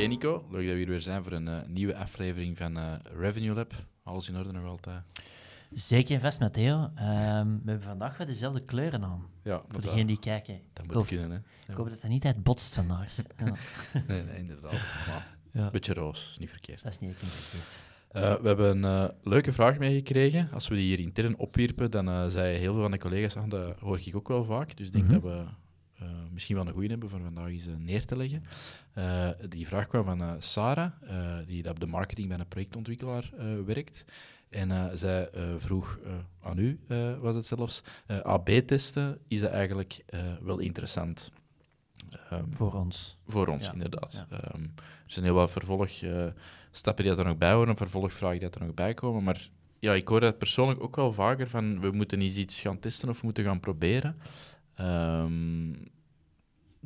Oké Nico, leuk dat we hier weer zijn voor een eh, nieuwe aflevering van eh, Revenue Lab. Alles in orde nog altijd? Zeker en vast, Matteo. Ehm, we hebben vandaag wel dezelfde kleuren aan. Ja, Voor degenen die kijken. dat moet kunnen, hè? ik hoop dat dat niet uit botst vandaag. Ja, Nee, nee, inderdaad. Maar een beetje roos, is niet verkeerd. Dat is niet verkeerd. Eh, we hebben een leuke vraag meegekregen. Als we die hier intern opwierpen, dan uh, zei heel veel van de collega's, ah, dat hoor ik ook wel vaak. Dus ik denk Mhm. dat we eh, misschien wel een goede hebben voor vandaag eens eh, neer te leggen. Eh, die vraag kwam van Sarah, die op de marketing bij een projectontwikkelaar werkt. En zij vroeg aan u, was het zelfs, AB-testen, is dat eigenlijk wel interessant? Ehm, Voor ons. voor ons, Ja, inderdaad. ja. Ehm, er zijn heel wat vervolgstappen die er nog bij horen, vervolgvragen die er nog bij komen. Maar ja, ik hoor dat persoonlijk ook wel vaker van we moeten eens iets gaan testen of we moeten gaan proberen. Ehm,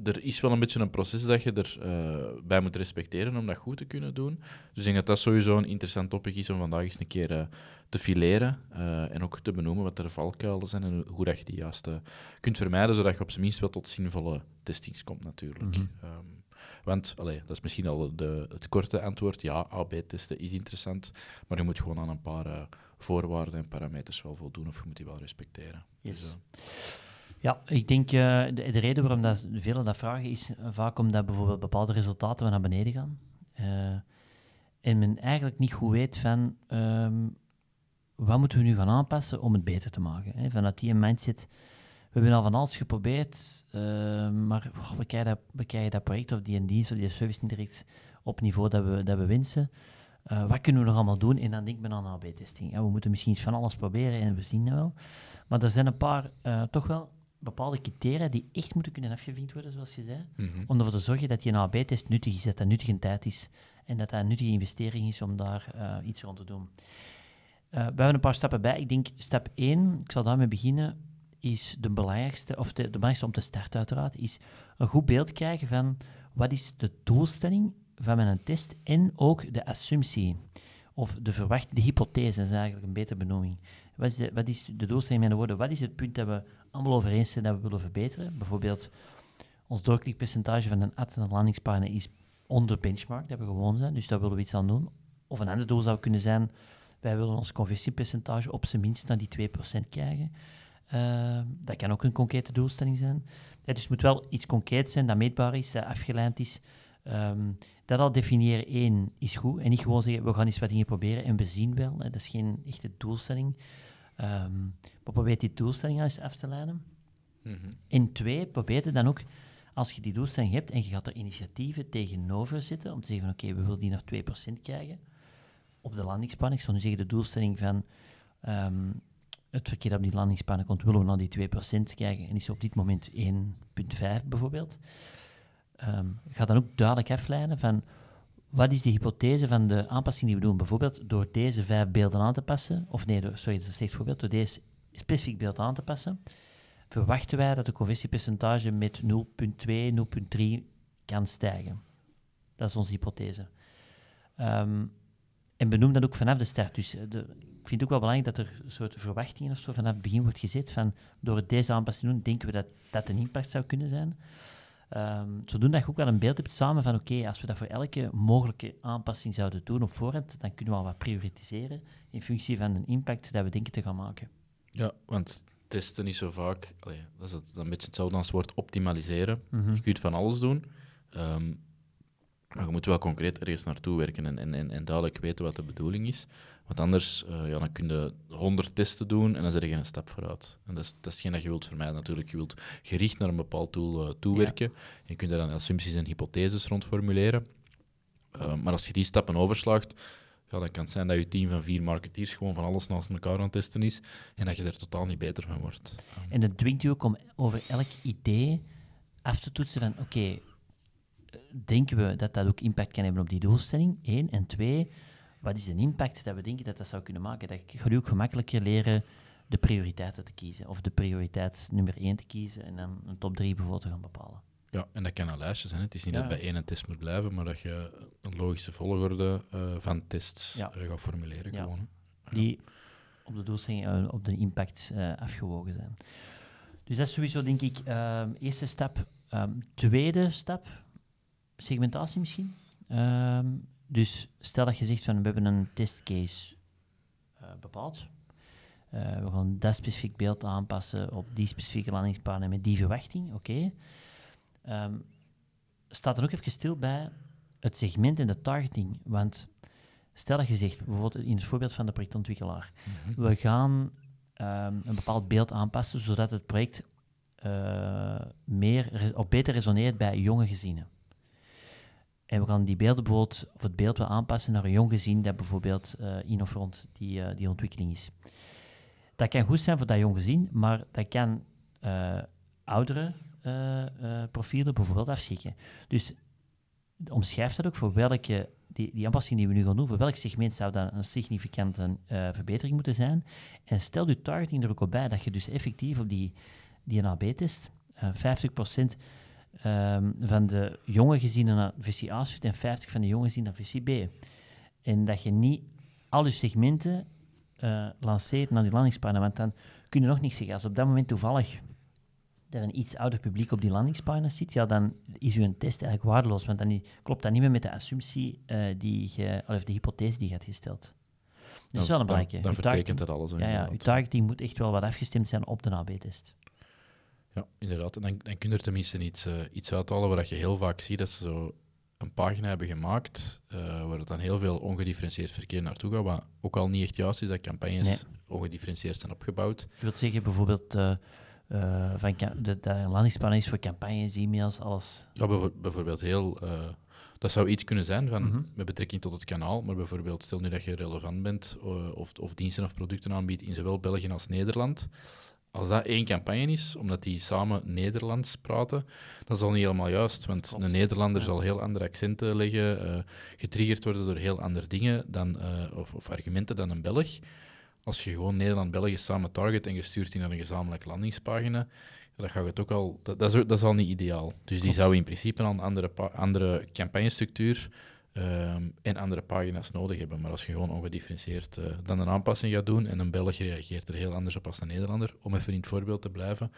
er is wel een beetje een proces dat je erbij bij moet respecteren om dat goed te kunnen doen. Dus ik denk dat dat sowieso een interessant topic is om vandaag eens een keer eh, te fileren eh, en ook te benoemen wat er valkuilen zijn en hoe dat je die juist eh, kunt vermijden, zodat je op zijn minst wel tot zinvolle testings komt natuurlijk. Mhm. Ehm, want, allee, dat is misschien al de, het korte antwoord, ja, AB-testen is interessant, maar je moet gewoon aan een paar eh, voorwaarden en parameters wel voldoen of je moet die wel respecteren. Yes. Dus, eh, Ja, ik denk uh, de, de, reden waarom dat velen dat vragen is vaak omdat bijvoorbeeld bepaalde resultaten naar beneden gaan. Uh, en men eigenlijk niet goed weet van um, wat moeten we nu gaan aanpassen om het beter te maken. Hè? Vanuit die mindset, we hebben al van alles geprobeerd, uh, maar we, krijgen dat, we krijgen dat project of die dienst of die service niet direct op niveau dat we, dat we wensen. Uh, wat kunnen we nog allemaal doen? En dan denk ik aan AB-testing. Ja, we moeten misschien iets van alles proberen en we zien dat wel. Maar er zijn een paar toch wel bepaalde criteria die echt moeten kunnen afgevinkt worden, zoals je zei. mm -hmm. Om ervoor te zorgen dat die een AB-test nuttig is, dat dat nuttige tijd is en dat dat een nuttige investering is om daar uh, iets rond te doen. Uh, we hebben een paar stappen bij. Ik denk stap 1, ik zal daarmee beginnen, is de belangrijkste, of de, de belangrijkste om te starten uiteraard, is een goed beeld krijgen van wat is de doelstelling van mijn test en ook de assumptie. Of de verwachte, de hypothese is eigenlijk een betere benoeming. Wat is de, wat is de doelstelling met de woorden? Wat is het punt dat we allemaal over eens zijn dat we willen verbeteren? Bijvoorbeeld, ons doorklikpercentage van een ad en een landingspagina is onder benchmark, dat we gewoon zijn, dus daar willen we iets aan doen. Of een ander doel zou kunnen zijn, wij willen ons conversiepercentage op zijn minst naar die 2% krijgen. Uh, dat kan ook een concrete doelstelling zijn. Ja, dus het moet wel iets concreets zijn, dat meetbaar is, dat afgeleid is. Um, dat al definiëren, één, is goed. En niet gewoon zeggen, we gaan eens wat dingen proberen en we zien wel. Hè. Dat is geen echte doelstelling. Um, maar probeer die doelstelling eens af te leiden. Mm -hmm. En twee, probeer dan ook, als je die doelstelling hebt en je gaat er initiatieven tegenover zitten, om te zeggen van, oké, okay, we willen die nog 2% krijgen op de landingsspanning. Ik zou nu zeggen, de doelstelling van um, het verkeer dat op die landingsspanning komt, willen we naar die 2% krijgen en is op dit moment 1,5 bijvoorbeeld. Um, ga dan ook duidelijk afleiden van wat is de hypothese van de aanpassing die we doen. Bijvoorbeeld door deze vijf beelden aan te passen, of nee, door, sorry, dat is een slecht voorbeeld, door deze specifiek beeld aan te passen, verwachten wij dat de conversiepercentage met 0,2, 0,3 kan stijgen. Dat is onze hypothese. Um, en benoem dat ook vanaf de start. Dus de, ik vind het ook wel belangrijk dat er een soort verwachtingen of zo vanaf het begin wordt gezet van door deze aanpassing te doen, denken we dat dat een impact zou kunnen zijn. Um, zodoende dat je ook wel een beeld hebt samen van oké, okay, als we dat voor elke mogelijke aanpassing zouden doen op voorhand, dan kunnen we al wat prioritiseren in functie van een impact dat we denken te gaan maken. Ja, want testen is zo vaak, allee, dat is een beetje hetzelfde als het woord optimaliseren. Mhm. Mm -hmm. Je kunt van alles doen, um, maar je moet wel concreet ergens naartoe werken en, en, en, en duidelijk weten wat de bedoeling is. Want anders uh, ja, dan kun je 100 testen doen en dan zet je geen stap vooruit. En dat is, dat is geen dat je wilt vermijden natuurlijk. Je wilt gericht naar een bepaald doel uh, toewerken. Ja. Je kunt daar dan assumpties en hypotheses rond formuleren. Uh, maar als je die stappen overslaagt, ja, dan kan het zijn dat je team van vier marketeers gewoon van alles naast elkaar aan het testen is en dat je er totaal niet beter van wordt. En dat dwingt je ook om over elk idee af te toetsen van oké, okay, denken we dat dat ook impact kan hebben op die doelstelling? Eén. En twee, wat is de impact dat we denken dat dat zou kunnen maken? Dat ga je ook gemakkelijker leren de prioriteiten te kiezen. Of de prioriteit nummer één te kiezen en dan een top drie bijvoorbeeld te gaan bepalen. Ja, en dat kan een lijstje zijn. Het is niet Ja. dat bij één een test moet blijven, maar dat je een logische volgorde eh, van tests Ja. eh, gaat formuleren. Ja. Gewoon, die op de doelstelling, eh, op de impact afgewogen zijn. Dus dat is sowieso, denk ik, ehm, eerste stap. Ehm, tweede stap, segmentatie misschien. Ehm, dus stel dat je zegt van, we hebben een testcase eh, bepaald. Eh, we gaan dat specifiek beeld aanpassen op die specifieke landingspagina met die verwachting, oké. Ehm, staat er ook even stil bij het segment en de targeting, want Stel dat je zegt, bijvoorbeeld in het voorbeeld van de projectontwikkelaar, Mhm. we gaan ehm, een bepaald beeld aanpassen zodat het project eh, meer of beter resoneert bij jonge gezinnen. En we gaan die beelden bijvoorbeeld, of het beeld wel aanpassen naar een jong gezin dat bijvoorbeeld eh in of rond die, eh, die ontwikkeling is. Dat kan goed zijn voor dat jong gezin, maar dat kan eh, oudere eh, eh, profielen bijvoorbeeld afschrikken. Dus omschrijf dat ook voor welke, die, die aanpassing die we nu gaan doen, voor welk segment zou dat een significante eh, verbetering moeten zijn. En stel je targeting er ook op bij, dat je dus effectief op die, eh 50% ehm, van de jonge gezinnen naar versie A stuurt en 50% van de jonge gezinnen naar versie B. En dat je niet al je segmenten eh, lanceert naar die landingspagina, want dan kun je nog niks zeggen. Als op dat moment toevallig er een iets ouder publiek op die landingspagina zit, ja, dan is uw test eigenlijk waardeloos, want dan klopt dat niet meer met de assumptie eh, die je, of de hypothese die je had gesteld. Dus dat is wel een dan, belangrijke. dan Uw vertekent het alles. Ja, ja, uw inderdaad. targeting moet echt wel wat afgestemd zijn op de AB-test. Ja, inderdaad. En dan, dan kun je er tenminste iets, eh, iets uithalen waar dat je heel vaak ziet dat ze zo een pagina hebben gemaakt eh, waar het dan heel veel ongedifferentieerd verkeer naartoe gaat, wat ook al niet echt juist is dat campagnes ongedifferentieerd zijn opgebouwd. Je wilt zeggen bijvoorbeeld eh, eh, van een landingspagina is voor campagnes, e-mails, alles. Ja, bijvo- bijvoorbeeld heel... dat zou iets kunnen zijn van, Mhm. met betrekking tot het kanaal, maar bijvoorbeeld stel nu dat je relevant bent of, of diensten of producten aanbiedt in zowel België als Nederland. Als dat één campagne is, omdat die samen Nederlands praten, dat is al niet helemaal juist. Want Klopt. een Nederlander Ja. zal heel andere accenten leggen, eh, getriggerd worden door heel andere dingen dan, eh, of, of argumenten dan een Belg. Als je gewoon Nederland-België samen target en je stuurt die naar een gezamenlijke landingspagina, dan gaat het ook al, dat, dat, is, dat is al niet ideaal. Dus die zou in principe al een andere, andere campagnestructuur ehm, en andere pagina's nodig hebben. Maar als je gewoon ongedifferentieerd eh, dan een aanpassing gaat doen en een Belg reageert er heel anders op als een Nederlander, om even in het voorbeeld te blijven,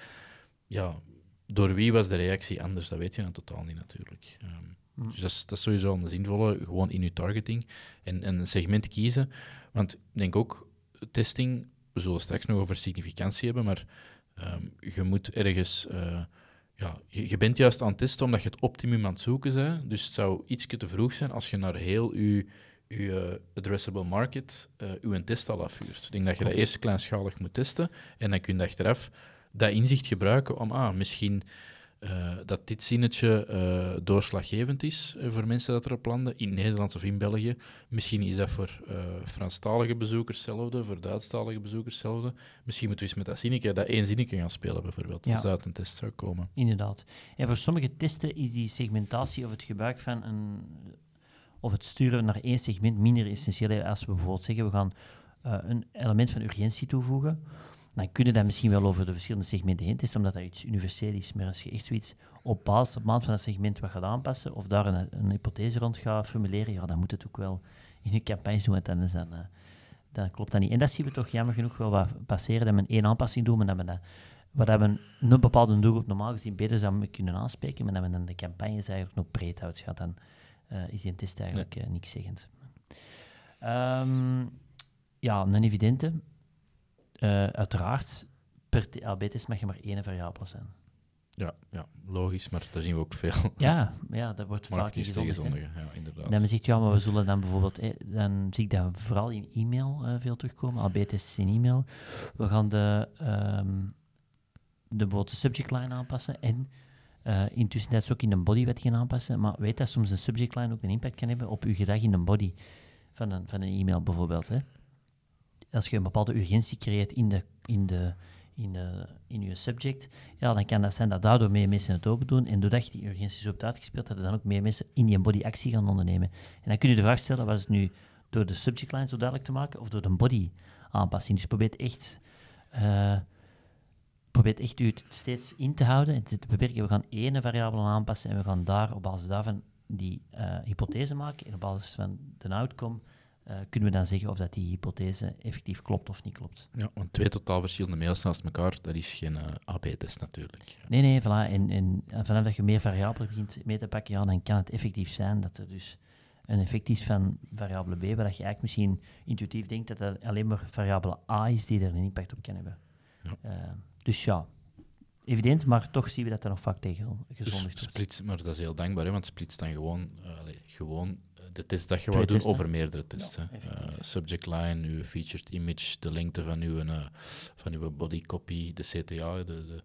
ja, door wie was de reactie anders? Dat weet je dan totaal niet natuurlijk. Ehm, Hm. Dus dat is, dat is sowieso een zinvolle, gewoon in je targeting en, en een segment kiezen. Want ik denk ook, testing, we zullen straks nog over significantie hebben, maar ehm, je moet ergens... eh, ja, je, je bent juist aan het testen omdat je het optimum aan het zoeken bent. Dus het zou iets te vroeg zijn als je naar heel je, je eh, addressable market eh je test al afvuurt. Ik denk dat je dat eerst kleinschalig moet testen en dan kun je achteraf dat inzicht gebruiken om, ah, misschien eh, dat dit zinnetje eh, doorslaggevend is eh, voor mensen dat erop landen, in Nederland of in België. Misschien is dat voor Franstalige bezoekers hetzelfde, voor Duitsstalige bezoekers hetzelfde. Misschien moeten we eens met dat zinnetje, dat één zinnetje gaan spelen bijvoorbeeld, Ja. als dat uit een test zou komen. Inderdaad. En voor sommige testen is die segmentatie of het gebruik van een. of het sturen naar één segment minder essentieel. Als we bijvoorbeeld zeggen, we gaan een element van urgentie toevoegen, dan kunnen dat misschien wel over de verschillende segmenten heen testen, omdat dat iets universeel is. Maar als je echt zoiets op basis, op maand van dat segment wat gaat aanpassen, of daar een, een hypothese rond gaat formuleren, ja, dan moet het ook wel in je campagnes doen, want anders dan, eh, dan klopt dat niet. En dat zien we toch jammer genoeg wel wat passeren, dat we één aanpassing doen, maar dat we dat dat we een, een bepaalde doelgroep normaal gezien beter zou kunnen aanspreken, maar dat we dan de campagnes eigenlijk nog breed houdt, gaat, dan eh, is die test eigenlijk eh, niks zeggend. Ehm, ja, een evidente. Eh, uiteraard, per AB-test mag je maar één variabele zijn. Ja, ja, logisch, maar daar zien we ook veel Ja, ja dat wordt vaak zondigen. Ja, inderdaad. Dan men zegt, ja, maar we zullen dan bijvoorbeeld, eh, dan zie ik dat vooral in e-mail eh, veel terugkomen, AB-tests in e-mail. We gaan de, ehm, de, bijvoorbeeld de subject line aanpassen en intussen dat ook in de body wat gaan aanpassen. Maar weet dat soms een subject line ook een impact kan hebben op uw gedrag in de body van een, van een e-mail bijvoorbeeld. Hè? Als je een bepaalde urgentie creëert in de, in de, in, eh, in je subject, ja, dan kan dat zijn dat daardoor meer mensen het open doen. En doordat je die urgentie zo hebt uitgespeeld, dat er dan ook meer mensen in die body actie gaan ondernemen. En dan kun je de vraag stellen, was het nu door de subject line zo duidelijk te maken of door de body aanpassing? Dus probeer echt, uh, probeer echt u steeds in te houden en te beperken. We gaan één variabele aanpassen en we gaan daar op basis daarvan die uh, hypothese maken. En op basis van de outcome uh, kunnen we dan zeggen of dat die hypothese effectief klopt of niet klopt. Ja, want twee totaal verschillende mails naast elkaar, dat is geen uh, AB-test natuurlijk. Nee, nee, voilà. En, en, vanaf dat je meer variabelen begint mee te pakken, ja, dan kan het effectief zijn dat er dus een effect is van variabele B, waar je eigenlijk misschien intuïtief denkt dat dat alleen maar variabele A is die er een impact op kan hebben. Ja. Uh, dus ja, evident, maar toch zien we dat er nog vaak tegen gezondigd dus Splits, maar dat is heel dankbaar, hè, want splits dan gewoon, uh, allez, gewoon de test dat je wou doen over meerdere tests. Ja, uh, subject line, uw featured image, de lengte van uw, uh, van uw body copy, de CTA, de, de,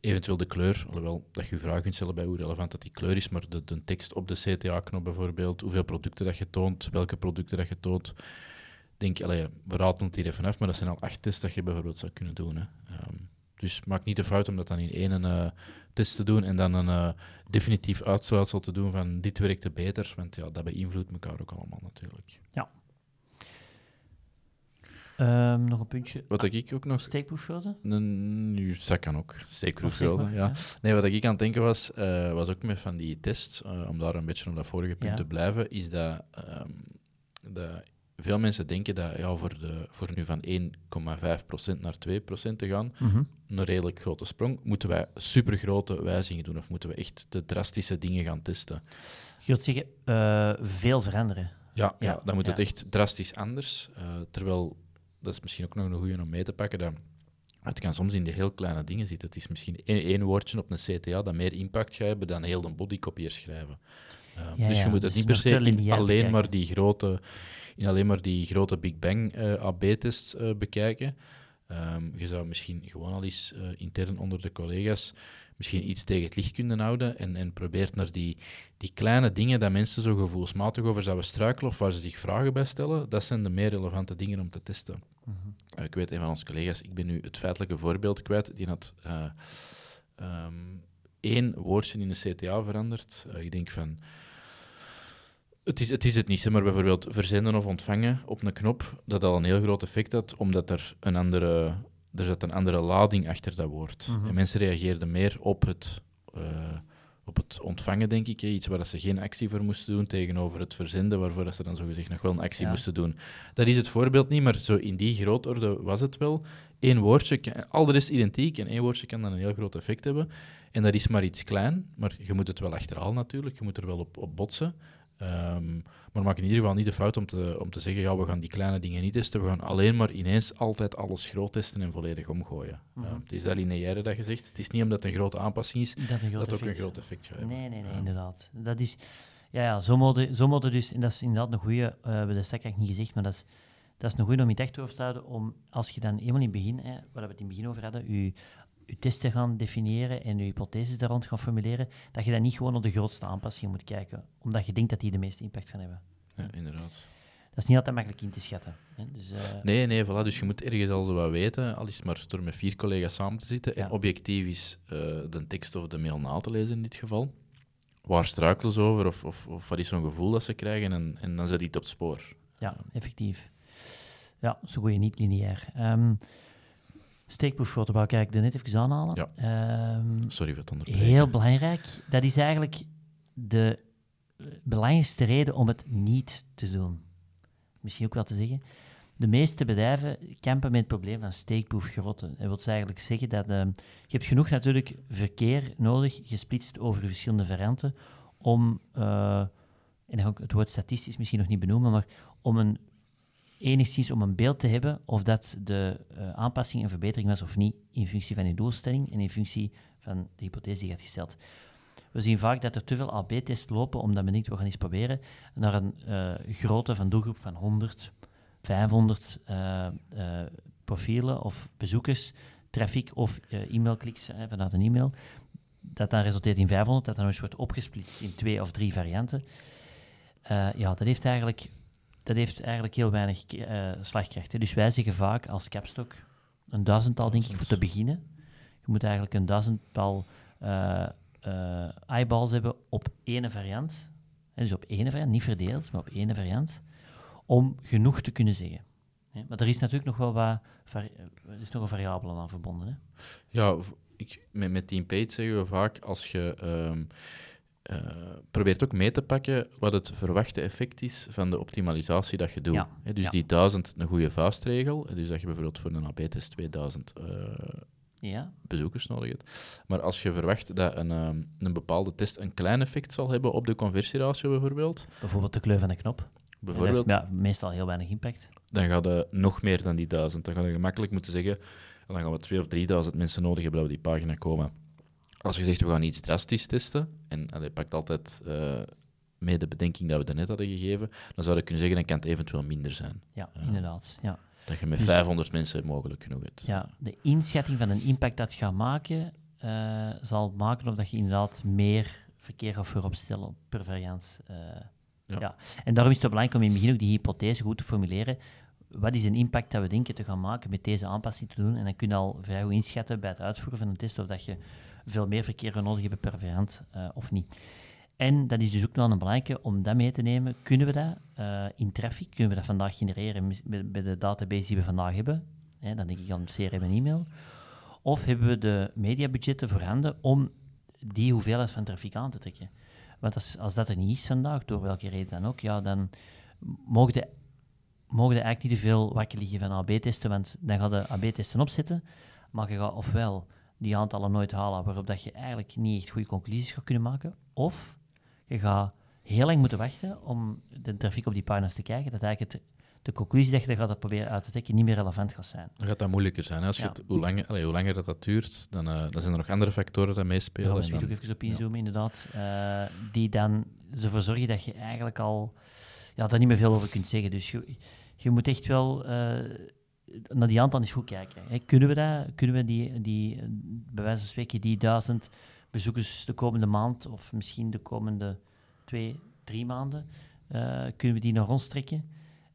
eventueel de kleur. Alhoewel dat je je vraag kunt stellen bij hoe relevant dat die kleur is, maar de, de tekst op de CTA-knop bijvoorbeeld, hoeveel producten dat je toont, welke producten dat je toont. Denk, allee, we raden het hier even af, maar dat zijn al acht tests dat je bijvoorbeeld zou kunnen doen. Hè. Um, dus maak niet de fout om dat dan in één uh, test te doen en dan een uh, definitief uitsluitsel te doen van dit werkte beter, want ja, dat beïnvloedt elkaar ook allemaal natuurlijk. Ja. Um, nog een puntje. Wat ah, ik ook nog... Steekproefgrote? Nu, dat kan ook. Steekproefgrote, ja. ja. Nee, wat ik aan het denken was, uh, was ook met van die tests, om daar een beetje op dat vorige punt ja. te blijven, is dat, um, dat veel mensen denken dat ja, voor, de, voor nu van 1,5% naar 2% te gaan, mm -hmm. een redelijk grote sprong, moeten wij supergrote wijzigingen doen of moeten we echt de drastische dingen gaan testen? Je wilt zeggen, uh, veel veranderen. Ja, ja, ja dan moet ja. het echt drastisch anders. Uh, terwijl, dat is misschien ook nog een goede om mee te pakken, dat het kan soms in de heel kleine dingen zitten. Het is misschien één, één woordje op een CTA dat meer impact gaat hebben dan heel de bodycopier schrijven. Uh, dus je moet het niet per se alleen maar die grote in alleen maar die grote Big Bang uh, AB-tests uh, bekijken. Um, je zou misschien gewoon al eens uh, intern onder de collega's misschien iets tegen het licht kunnen houden en, en probeert naar die, die kleine dingen dat mensen zo gevoelsmatig over zouden struikelen of waar ze zich vragen bij stellen, dat zijn de meer relevante dingen om te testen. Mm -hmm. ik weet, een van onze collega's, ik ben nu het feitelijke voorbeeld kwijt, die had um, één woordje in de CTA veranderd. ik denk van het is, het is het niet, maar bijvoorbeeld verzenden of ontvangen op een knop, dat al een heel groot effect had, omdat er een andere, er zat een andere lading achter dat woord. Mhm. En mensen reageerden meer op het, uh, op het ontvangen, denk ik. Hè. Iets waar ze geen actie voor moesten doen, tegenover het verzenden, waarvoor dat ze dan zogezegd nog wel een actie Ja. moesten doen. Dat is het voorbeeld niet, maar zo in die grootorde was het wel. Eén woordje, kan- al de rest identiek, en één woordje kan dan een heel groot effect hebben. En dat is maar iets klein, maar je moet het wel achterhalen natuurlijk, je moet er wel op, op botsen. Ehm, maar maak in ieder geval niet de fout om te, om te zeggen, ja, we gaan die kleine dingen niet testen, we gaan alleen maar ineens altijd alles groot testen en volledig omgooien. Mhm. Ehm, het is dat lineaire dat je zegt. Het is niet omdat het een grote aanpassing is, Dat een dat ook een groot effect gaat hebben. Nee, nee, nee, Ja. inderdaad. Dat is, ja, ja, zo moeten zo dus, en dat is inderdaad een goede, eh, we hebben dat eigenlijk niet gezegd, maar dat is, dat is een goede om je echt over te houden, om als je dan eenmaal in het begin, hè, waar we het in het begin over hadden, je, je testen gaan definiëren en je hypotheses daar rond gaan formuleren, dat je dan niet gewoon op de grootste aanpassingen moet kijken, omdat je denkt dat die de meeste impact gaan hebben. Ja, inderdaad. Dat is niet altijd makkelijk in te schatten. Hè. Dus, eh, Nee, nee, voilà. Dus je moet ergens al zo wat weten, al is het maar door met vier collega's samen te zitten Ja. en objectief is eh, de tekst of de mail na te lezen in dit geval. Waar struikelen ze over of, of, of wat is zo'n gevoel dat ze krijgen en, en dan zet iets op het spoor. Ja, effectief. Ja, zo goeie niet lineair. Steekproeffoto wou ik er net even aanhalen. Ja. Ehm, Sorry voor het onderbreken. heel belangrijk. Dat is eigenlijk de belangrijkste reden om het niet te doen. Misschien ook wel te zeggen. De meeste bedrijven kampen met het probleem van steekproefgrotten. Dat wil eigenlijk zeggen dat ehm, je hebt genoeg natuurlijk verkeer nodig, gesplitst over verschillende varianten, om, eh, en dan ga ik het woord statistisch misschien nog niet benoemen, maar om een enigszins om een beeld te hebben of dat de eh, aanpassing een verbetering was of niet, in functie van je doelstelling en in functie van de hypothese die je had gesteld. We zien vaak dat er te veel AB-tests lopen, omdat men denkt, we gaan eens proberen, naar een eh, grootte van doelgroep van 100, 500 eh, profielen of bezoekers, traffic of e-mailkliks vanuit een e-mail, dat dan resulteert in 500, dat dan eens wordt opgesplitst in twee of drie varianten. Ja, dat heeft eigenlijk dat heeft eigenlijk heel weinig eh, slagkracht. Hè. Dus wij zeggen vaak als kapstok, een duizendtal denk ik, voor te beginnen. Je moet eigenlijk een duizendtal eh, eh, eyeballs hebben op één variant. Dus op één variant, niet verdeeld, maar op één variant. Om genoeg te kunnen zeggen. Hè, Maar er is natuurlijk nog wel wat... Er is nog een variabele aan verbonden. Hè. Ja, ik, met, met Team Page zeggen we vaak, als je ehm, eh, probeert ook mee te pakken wat het verwachte effect is van de optimalisatie dat je doet. Ja, dus ja. die 1000 een goede vuistregel, dus dat je bijvoorbeeld voor een AB-test 2000 eh, Ja, bezoekers nodig hebt. Maar als je verwacht dat een, ehm, een bepaalde test een klein effect zal hebben op de conversieratio bijvoorbeeld, bijvoorbeeld de kleur van de knop. bijvoorbeeld heeft ja, meestal heel weinig impact. dan ga je nog meer dan die 1000. Dan ga je gemakkelijk moeten zeggen, dan gaan we 2000 of 3000 mensen nodig hebben dat we die pagina komen. Als je zegt, we gaan iets drastisch testen, en allee, pakt altijd eh, mee de bedenking dat we daarnet hadden gegeven, dan zou je kunnen zeggen, dan kan het eventueel minder zijn. Ja, inderdaad. Ja. Dat je met Dus- 500 mensen mogelijk genoeg hebt. Ja, de inschatting van een impact dat het gaat maken, eh, zal maken of dat je inderdaad meer verkeer gaat vooropstellen per variant. eh. Ja. ja. En daarom is het belangrijk om in het begin ook die hypothese goed te formuleren. Wat is een impact dat we denken te gaan maken met deze aanpassing te doen? En dan kun je al vrij goed inschatten bij het uitvoeren van een test of dat je veel meer verkeer nodig hebt per variant eh, of niet. En dat is dus ook nog een belangrijke om dat mee te nemen. Kunnen we dat eh, in traffic, kunnen we dat vandaag genereren bij, de database die we vandaag hebben? Dan denk ik aan CRM en e-mail. Of hebben we de mediabudgetten voorhanden om die hoeveelheid van trafiek aan te trekken? Want als, als dat er niet is vandaag, door welke reden dan ook, ja, dan mogen de, mogen eigenlijk niet te veel wakker liggen van AB-testen, want dan gaan de AB-testen opzetten, maar je gaat ofwel die aantallen nooit halen, waarop dat je eigenlijk niet echt goede conclusies gaat kunnen maken, of je gaat heel lang moeten wachten om de trafiek op die pagina's te krijgen, dat eigenlijk het, de conclusie dat je er gaat proberen uit te trekken niet meer relevant gaat zijn. Dan gaat dat moeilijker zijn. Als je Ja. het, hoe, allee, hoe langer dat, dat duurt, dan, eh, dan zijn er nog andere factoren die Daar meespelen. en misschien ook even op inzoomen, inderdaad. eh, die dan ervoor zorgen dat je eigenlijk al ja, daar niet meer veel over kunt zeggen. Dus je, je moet echt wel eh, naar die aantal eens goed kijken. Hè. Kunnen we dat? Kunnen we die, die, bij wijze van spreken, die duizend bezoekers de komende maand of misschien de komende twee, drie maanden, eh, kunnen we die naar ons trekken?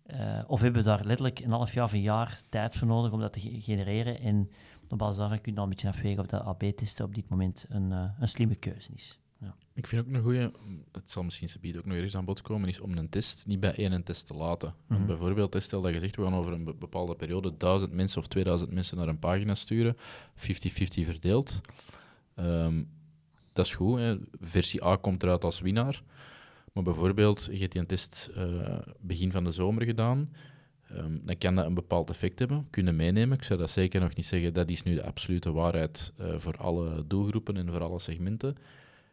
Eh, of hebben we daar letterlijk een half jaar of een jaar tijd voor nodig om dat te ge- genereren? En op basis daarvan kun je al een beetje afwegen of dat AB-testen op dit moment een, eh, een slimme keuze is. Ja. Ik vind ook een goede, het zal misschien subiet ook nog ergens aan bod komen, is om een test niet bij één test te laten. Mhm. Bijvoorbeeld, stel dat je zegt, we gaan over een be- bepaalde periode 1000 mensen of 2000 mensen naar een pagina sturen, 50-50 verdeeld. Ehm, dat is goed, hè. versie A komt eruit als winnaar. Maar bijvoorbeeld, je hebt die een test eh, begin van de zomer gedaan, ehm, dan kan dat een bepaald effect hebben, kunnen meenemen. Ik zou dat zeker nog niet zeggen, dat is nu de absolute waarheid eh, voor alle doelgroepen en voor alle segmenten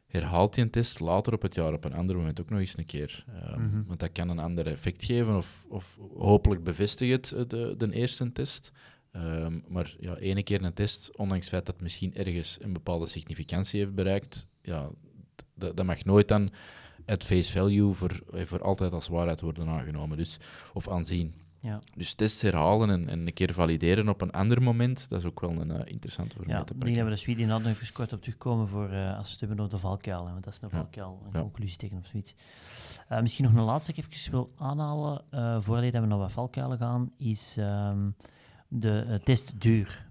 herhaalt die een test later op het jaar op een ander moment ook nog eens een keer. Ehm, Mhm. Want dat kan een ander effect geven of, of hopelijk bevestigt het eh, de, de eerste test. Ehm, maar ja, ene keer een test, ondanks het feit dat het misschien ergens een bepaalde significantie heeft bereikt, ja, dat mag nooit dan at face value voor, eh, voor altijd als waarheid worden aangenomen. Dus, of aanzien. Ja. Dus tests herhalen en, en een keer valideren op een ander moment, dat is ook wel een eh, interessante voor Ja, ik te denk dat pakken. we de Sweden nog even kort op terugkomen voor, eh, als we het hebben over de valkuil. Hè, want dat is een valkuil, een Ja. conclusieteken of zoiets. Eh, misschien nog een laatste die ik even wil aanhalen, voordat we naar wat valkuilen gaan, is ehm, de testduur.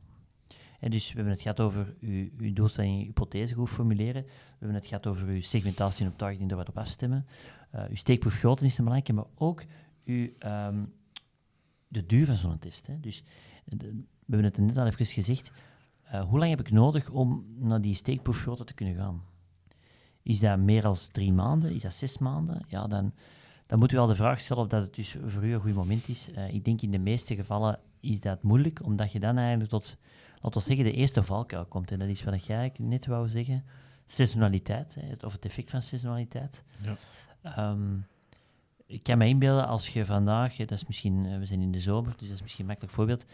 En dus we hebben het gehad over uw, uw doelstelling, uw hypothese goed formuleren. We hebben het gehad over uw segmentatie en op targeting, daar wat op afstemmen. Uw steekproef grootte is een belangrijke, maar ook uw, ehm, de duur van zo'n test. Hè. Dus eh, de- we hebben het net al even gezegd. Eh, hoe lang heb ik nodig om naar die steekproefgrootte te kunnen gaan? Is dat meer dan drie maanden? Is dat zes maanden? Ja, dan, dan moet u wel de vraag stellen of dat het dus voor u een goed moment is. Eh, ik denk in de meeste gevallen is dat moeilijk, omdat je dan eigenlijk tot, laten we zeggen, de eerste valkuil komt. En dat is wat jij net wou zeggen. Seizoenaliteit, hè, of het effect van seizoenaliteit. Ja. Ehm, ik kan me inbeelden als je vandaag, dat is misschien, eh, we zijn in de zomer, dus dat is misschien een makkelijk voorbeeld.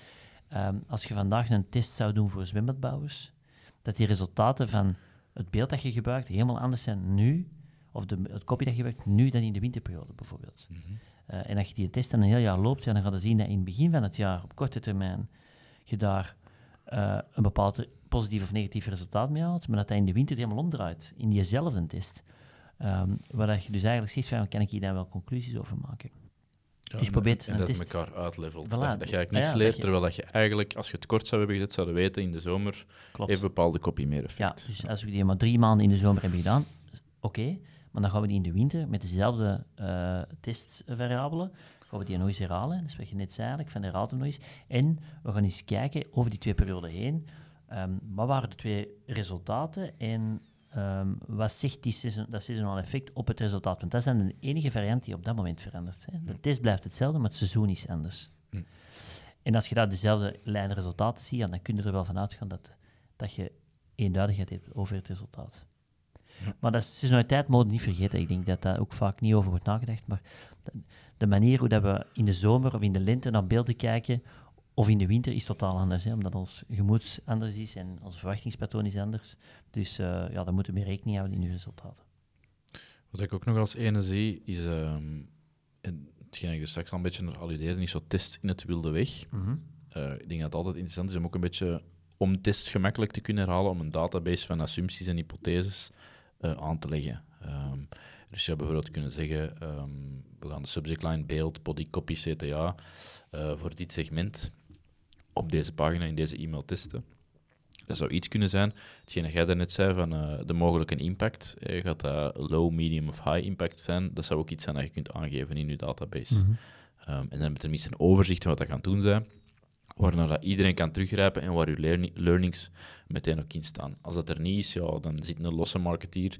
Ehm, als je vandaag een test zou doen voor zwembadbouwers, dat die resultaten van het beeld dat je gebruikt helemaal anders zijn nu, of de, het kopje dat je gebruikt nu dan in de winterperiode bijvoorbeeld. Mhm. Eh, en als je die test dan een heel jaar loopt, ja, dan ga je zien dat in het begin van het jaar, op korte termijn, je daar eh, een bepaald positief of negatief resultaat mee haalt, maar dat dat in de winter helemaal omdraait, in diezelfde test. Ehm waar dat je dus eigenlijk zegt van, kan ik hier dan wel conclusies over maken? Ja, Dus en- probeert en dat het elkaar uitlevelt. Voilà. Dat, dat je eigenlijk ja, niks dat leert, je- terwijl dat je eigenlijk, als je het kort zou hebben gezet, zouden weten in de zomer Klopt. heeft bepaalde kopie meer Ja, effect. dus als we die maar drie maanden in de zomer hebben gedaan, oké, maar dan gaan we die in de winter met dezelfde eh, testvariabelen, gaan we die nog eens herhalen, dat is wat je net zei eigenlijk, van herhaalt hem nog eens, en we gaan eens kijken over die twee perioden heen, ehm, wat waren de twee resultaten en ehm, wat zegt die season, dat seasonal effect op het resultaat? Want dat is dan de enige variant die op dat moment verandert. Hè. De test blijft hetzelfde, maar het seizoen is anders. Hm. En als je daar dezelfde lijn resultaten ziet, dan kun je er wel van uitgaan dat, dat je eenduidigheid hebt over het resultaat. Ja. Maar dat is seasonaliteit moet je niet vergeten. Ik denk dat daar ook vaak niet over wordt nagedacht. Maar de, de manier hoe dat we in de zomer of in de lente naar beelden kijken, of in de winter, is totaal anders. Hè, omdat ons gemoed anders is en ons verwachtingspatroon is anders. Dus eh, ja, daar moeten we mee rekening houden in uw resultaten. Wat ik ook nog als ene zie, is en hetgeen ik er straks al een beetje naar alludeerde, is zo test in het wilde weg. Eh, ik denk dat het altijd interessant is om ook een beetje om tests gemakkelijk te kunnen herhalen, om een database van assumpties en hypotheses eh, aan te leggen. Ehm, dus je zou bijvoorbeeld kunnen zeggen, ehm, we gaan de subject line beeld, body copy, CTA voor dit segment op deze pagina in deze e-mail testen. Dat zou iets kunnen zijn. Hetgeen dat jij daarnet zei van eh, de mogelijke impact, eh, gaat dat low, medium of high impact zijn? Dat zou ook iets zijn dat je kunt aangeven in je database. Mhm. Ehm, en dan heb je tenminste een overzicht van wat dat gaat doen zijn, waarnaar dat iedereen kan teruggrijpen en waar je learni- learnings meteen ook in staan. Als dat er niet is, ja, dan zit een losse marketeer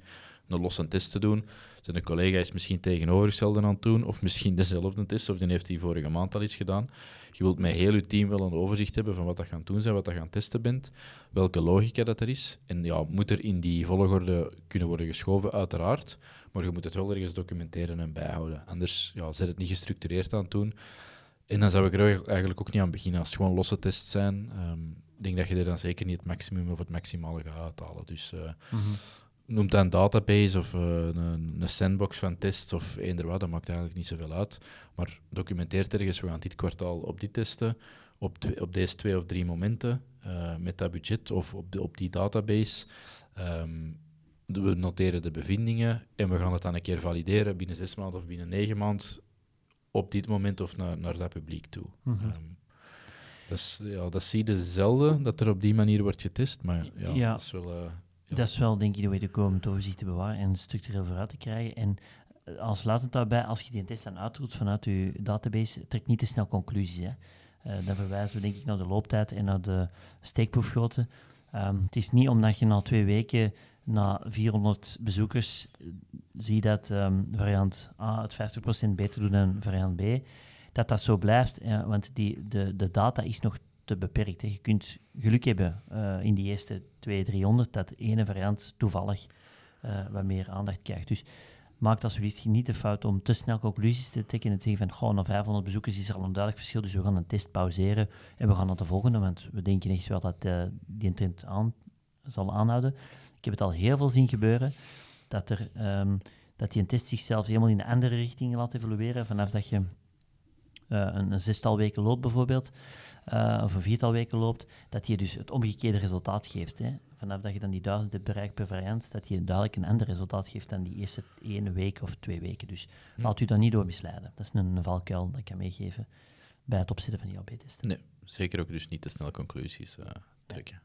een losse test te doen. Zijn collega is misschien tegenovergestelde aan het doen, of misschien dezelfde test, of die heeft die vorige maand al iets gedaan. Je wilt met heel je team wel een overzicht hebben van wat dat gaan doen zijn, wat dat gaan testen bent, welke logica dat er is. En ja, moet er in die volgorde kunnen worden geschoven, uiteraard. Maar je moet het wel ergens documenteren en bijhouden. Anders ja, zet het niet gestructureerd aan het doen. En dan zou ik er eigenlijk ook niet aan beginnen als het gewoon losse tests zijn. Ehm, ik denk dat je er dan zeker niet het maximum of het maximale gaat uithalen. Dus eh Mhm. Noem dat een database of eh, een, een sandbox van tests of eender wat, dat maakt eigenlijk niet zoveel uit. Maar documenteer ergens, we gaan dit kwartaal op dit testen, op, op deze twee of drie momenten, eh, met dat budget of op, de, op die database. Ehm, we noteren de bevindingen en we gaan het dan een keer valideren binnen zes maanden of binnen negen maanden op dit moment of naar, naar dat publiek toe. Ehm, dus, ja, dat zie je zelden, dat er op die manier wordt getest, maar ja, Ja. dat is wel... eh, Dat is wel, denk ik, de way te komen, het overzicht te bewaren en structureel vooruit te krijgen. En eh, als sluitend daarbij, als je die test dan uitroept vanuit je database, trek niet te snel conclusies. Hè. Eh, dan verwijzen we denk ik naar de looptijd en naar de steekproefgrootte. Ehm, het is niet omdat je na twee weken, na 400 bezoekers, eh, zie dat ehm, variant A het 50% beter doet dan variant B, dat dat zo blijft. want die, de, de data is nog te beperkt. Je kunt geluk hebben eh, in die eerste 200, 300 dat ene variant toevallig eh, wat meer aandacht krijgt. Dus maak alsjeblieft niet de fout om te snel conclusies te trekken en te zeggen van goh, na 500 bezoekers is er al een duidelijk verschil, dus we gaan een test pauzeren en we gaan naar de volgende, want we denken echt wel dat eh, die trend zal aanhouden. Ik heb het al heel veel zien gebeuren, dat, er, ehm, dat die een test zichzelf helemaal in een andere richting laat evolueren, vanaf dat je een, een zestal weken loopt bijvoorbeeld, eh, of een viertal weken loopt, dat je dus het omgekeerde resultaat geeft. Hè. Vanaf dat je dan die duizend hebt bereikt per variant, dat je duidelijk een ander resultaat geeft dan die eerste ene week of twee weken. Dus Hm. laat u daar niet door misleiden. Dat is een, een valkuil dat ik kan meegeven bij het opzetten van die AB-testen. Nee, zeker ook dus niet te snel conclusies eh, trekken.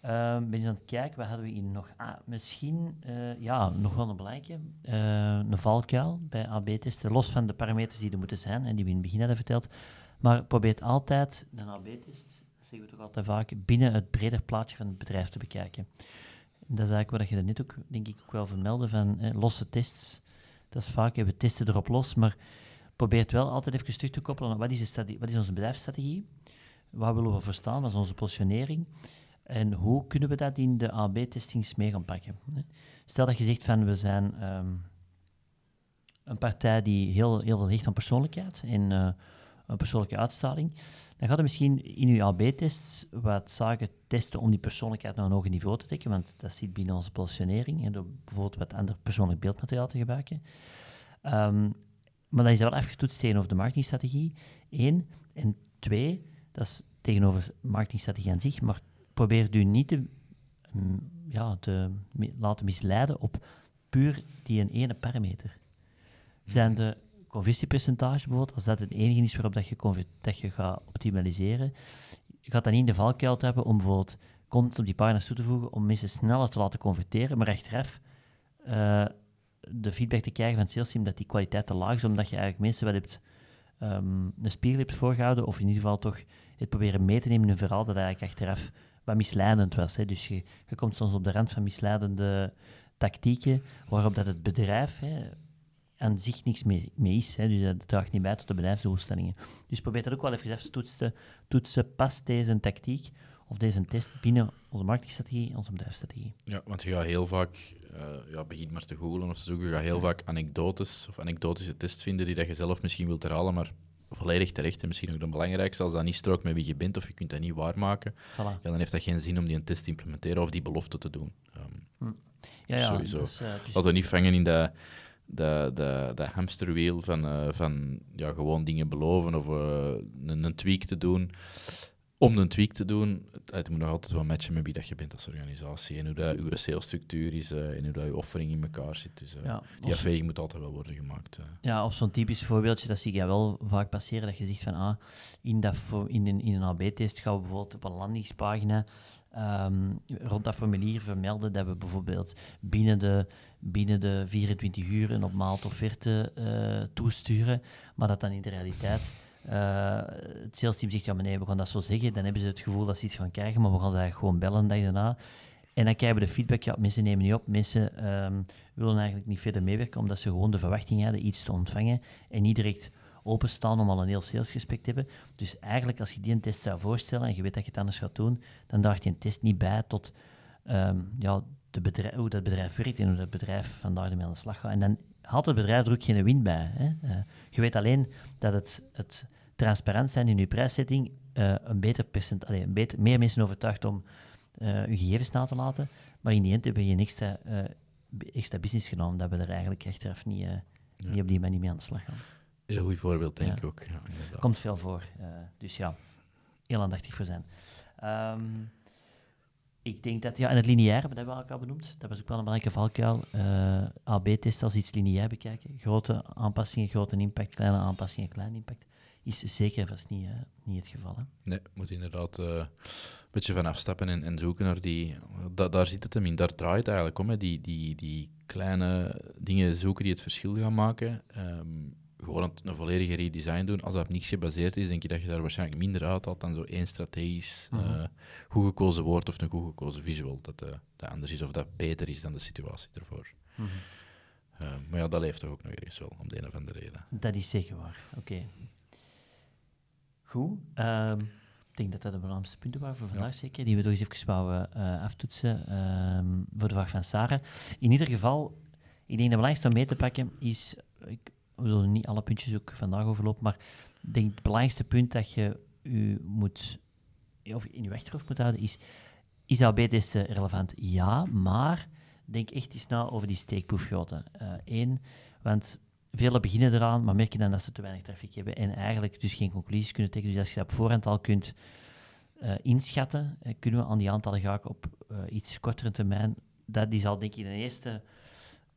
Ehm, ben je aan het kijken, wat hadden we hier nog? Ah, misschien, eh, ja, nog wel een belangrijke. eh, een valkuil bij AB-testen, los van de parameters die er moeten zijn en die we in het begin hadden verteld. Maar probeer altijd een AB-test, dat zeggen we toch altijd vaak, binnen het breder plaatje van het bedrijf te bekijken. Dat is eigenlijk wat je net ook, denk ik, ook wel vermeldde van losse tests. Dat is vaak, we testen erop los, maar probeer het wel altijd even terug te koppelen aan wat is, de wat is onze bedrijfsstrategie? Waar willen we voor staan? Wat is onze positionering? En hoe kunnen we dat in de AB-testings mee gaan pakken? Stel dat je zegt van we zijn ehm, een partij die heel, heel veel hecht aan persoonlijkheid en eh, persoonlijke uitstraling, dan gaat er misschien in uw AB-tests wat zaken testen om die persoonlijkheid naar een hoger niveau te trekken, want dat zit binnen onze positionering, en door bijvoorbeeld wat ander persoonlijk beeldmateriaal te gebruiken. Ehm, maar dan is dat wel afgetoetst tegenover de marketingstrategie, één. En twee, dat is tegenover marketingstrategie aan zich, maar probeer u niet te, mm, ja, te laten misleiden op puur die ene parameter. Zijn de conversiepercentage bijvoorbeeld, als dat het enige is waarop dat je, dat je gaat optimaliseren, je gaat dan niet in de valkuil trappen om bijvoorbeeld content op die pagina's toe te voegen om mensen sneller te laten converteren, maar achteraf eh, de feedback te krijgen van het sales team dat die kwaliteit te laag is, omdat je eigenlijk mensen wel hebt ehm, een spiegel hebt voorgehouden, of in ieder geval toch het proberen mee te nemen in een verhaal dat eigenlijk achteraf wat misleidend was. Hè. Dus je, je komt soms op de rand van misleidende tactieken, waarop dat het bedrijf hè, aan zich niks mee, mee is. Hè. Dus dat draagt niet bij tot de bedrijfsdoelstellingen. Dus probeer dat ook wel even te toetsen. Toetsen, past deze tactiek of deze test binnen onze marketingstrategie, onze bedrijfsstrategie. Ja, want je gaat heel vaak, eh ja, begin maar te googlen of te zoeken, je gaat heel vaak anekdotes of anekdotische tests vinden die dat je zelf misschien wilt herhalen, maar volledig terecht. En misschien ook het belangrijkste, als dat niet strookt met wie je bent of je kunt dat niet waarmaken, Voilà. ja, dan heeft dat geen zin om die een test te implementeren of die belofte te doen. Ehm, Ja, ja, Sowieso. dus, dus- Laten we niet vangen in dat, dat, dat, dat hamsterwiel van, eh, van ja, gewoon dingen beloven of eh, een, een tweak te doen. Om een tweak te doen, het, moet nog altijd wel matchen met wie dat je bent als organisatie en hoe dat uw salesstructuur is eh, en hoe dat je offering in elkaar zit. Dus eh, ja, die afweging moet altijd wel worden gemaakt. eh. Ja, of zo'n typisch voorbeeldje, dat zie je wel vaak passeren, dat je zegt van, ah, in, dat in, een, in een AB-test gaan we bijvoorbeeld op een landingspagina ehm, rond dat formulier vermelden dat we bijvoorbeeld binnen de, binnen de 24 uur een op maalt offerte toesturen, maar dat dan in de realiteit eh, het salesteam zegt, ja nee, we gaan dat zo zeggen, dan hebben ze het gevoel dat ze iets gaan krijgen, maar we gaan ze eigenlijk gewoon bellen de dag daarna. En dan krijgen we de feedback, ja, mensen nemen niet op, mensen ehm, willen eigenlijk niet verder meewerken, omdat ze gewoon de verwachting hadden iets te ontvangen en niet direct openstaan om al een heel salesgesprek te hebben. Dus eigenlijk, als je die een test zou voorstellen en je weet dat je het anders gaat doen, dan draagt die een test niet bij tot ehm, ja, de bedrijf, hoe dat bedrijf werkt en hoe dat bedrijf vandaag ermee aan de slag gaat. En dan haalt het bedrijf er ook geen win bij. Hè? Eh, je weet alleen dat het, het transparant zijn in je prijszetting eh, een beter percent, een beter, meer mensen overtuigt om eh je gegevens na te laten. Maar in die end hebben je een extra, eh, extra business genomen dat we er eigenlijk achteraf niet, Ja. niet op die manier mee aan de slag gaan. Heel goed voorbeeld, denk Ja. ik ook. Ja. Komt veel voor. dus ja, heel aandachtig voor zijn. Ehm, ik denk dat, ja, en het lineaire, dat hebben we elkaar benoemd. Dat was ook wel een belangrijke valkuil. AB-test als iets lineair bekijken. Grote aanpassingen, grote impact, kleine aanpassingen, kleine impact. Is zeker en vast niet, niet het geval. Hè? Nee, moet inderdaad eh, een beetje van afstappen en, en zoeken naar die... Da, daar zit het hem in, daar draait het eigenlijk om. Hè. Die, die, die kleine dingen zoeken die het verschil gaan maken. Ehm, gewoon een, een volledige redesign doen. Als dat op niks gebaseerd is, denk je dat je daar waarschijnlijk minder uithaalt dan zo één strategisch eh, Mhm. goed gekozen woord of een goed gekozen visual. Dat, eh, dat anders is of dat beter is dan de situatie ervoor. Eh, maar ja, dat leeft toch ook nog ergens wel, om de een of andere reden. Dat is zeker waar. Oké. Goed. ehm, ik denk dat dat de belangrijkste punten waren voor vandaag, zeker. Die we toch eens even wouden eh, aftoetsen ehm, voor de vraag van Sarah. In ieder geval, ik denk dat het belangrijkste om mee te pakken is... Ik, we zullen niet alle puntjes ook vandaag overlopen, maar ik denk het belangrijkste punt dat je u moet... Of in je achterhoofd moet houden, is... Is AB-testen relevant? Ja, maar denk echt eens na over die steekproefgrootte. Eén, want Velen beginnen eraan, maar merken dan dat ze te weinig traffic hebben en eigenlijk dus geen conclusies kunnen trekken. Dus als je dat op voorhand al kunt eh, inschatten, eh, kunnen we aan die aantallen geraken op eh, iets kortere termijn. Dat is al denk ik de eerste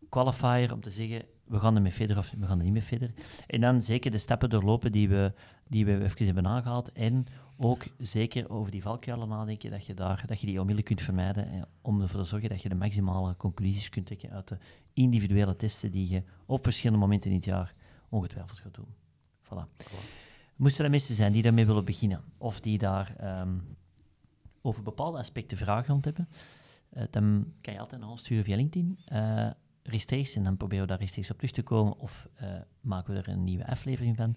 qualifier om te zeggen, we gaan ermee verder of we gaan er niet mee verder. En dan zeker de stappen doorlopen die we, die we even hebben aangehaald. En ook zeker over die valkuilen nadenken, dat je, daar, dat je die onmiddellijk kunt vermijden. En om ervoor te zorgen dat je de maximale conclusies kunt trekken uit de individuele testen die je op verschillende momenten in het jaar ongetwijfeld gaat doen. Voilà. Moesten er mensen zijn die daarmee willen beginnen, of die daar ehm, over bepaalde aspecten vragen rond hebben, eh, dan kan je altijd naar ons sturen via LinkedIn. eh, rechtstreeks, en dan proberen we daar rechtstreeks op terug te komen, of eh, maken we er een nieuwe aflevering van.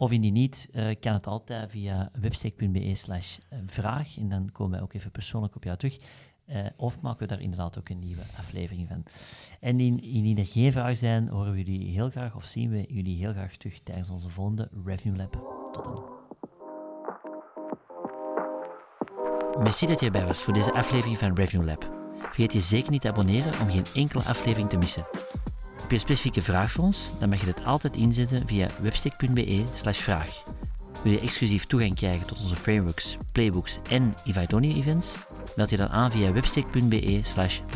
Of indien niet, eh, kan het altijd via websteek.be slash vraag, en dan komen wij ook even persoonlijk op jou terug. Eh, of maken we daar inderdaad ook een nieuwe aflevering van. En in- indien er geen vragen zijn, horen we jullie heel graag, of zien we jullie heel graag terug tijdens onze volgende Revenue Lab. Tot dan. Merci dat je erbij was voor deze aflevering van Revenue Lab. Vergeet je zeker niet te abonneren om geen enkele aflevering te missen. Heb je een specifieke vraag voor ons? Dan mag je dit altijd inzetten via webstick.be vraag. Wil je exclusief toegang krijgen tot onze frameworks, playbooks en Only events? Meld je dan aan via webstick.be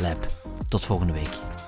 lab. Tot volgende week.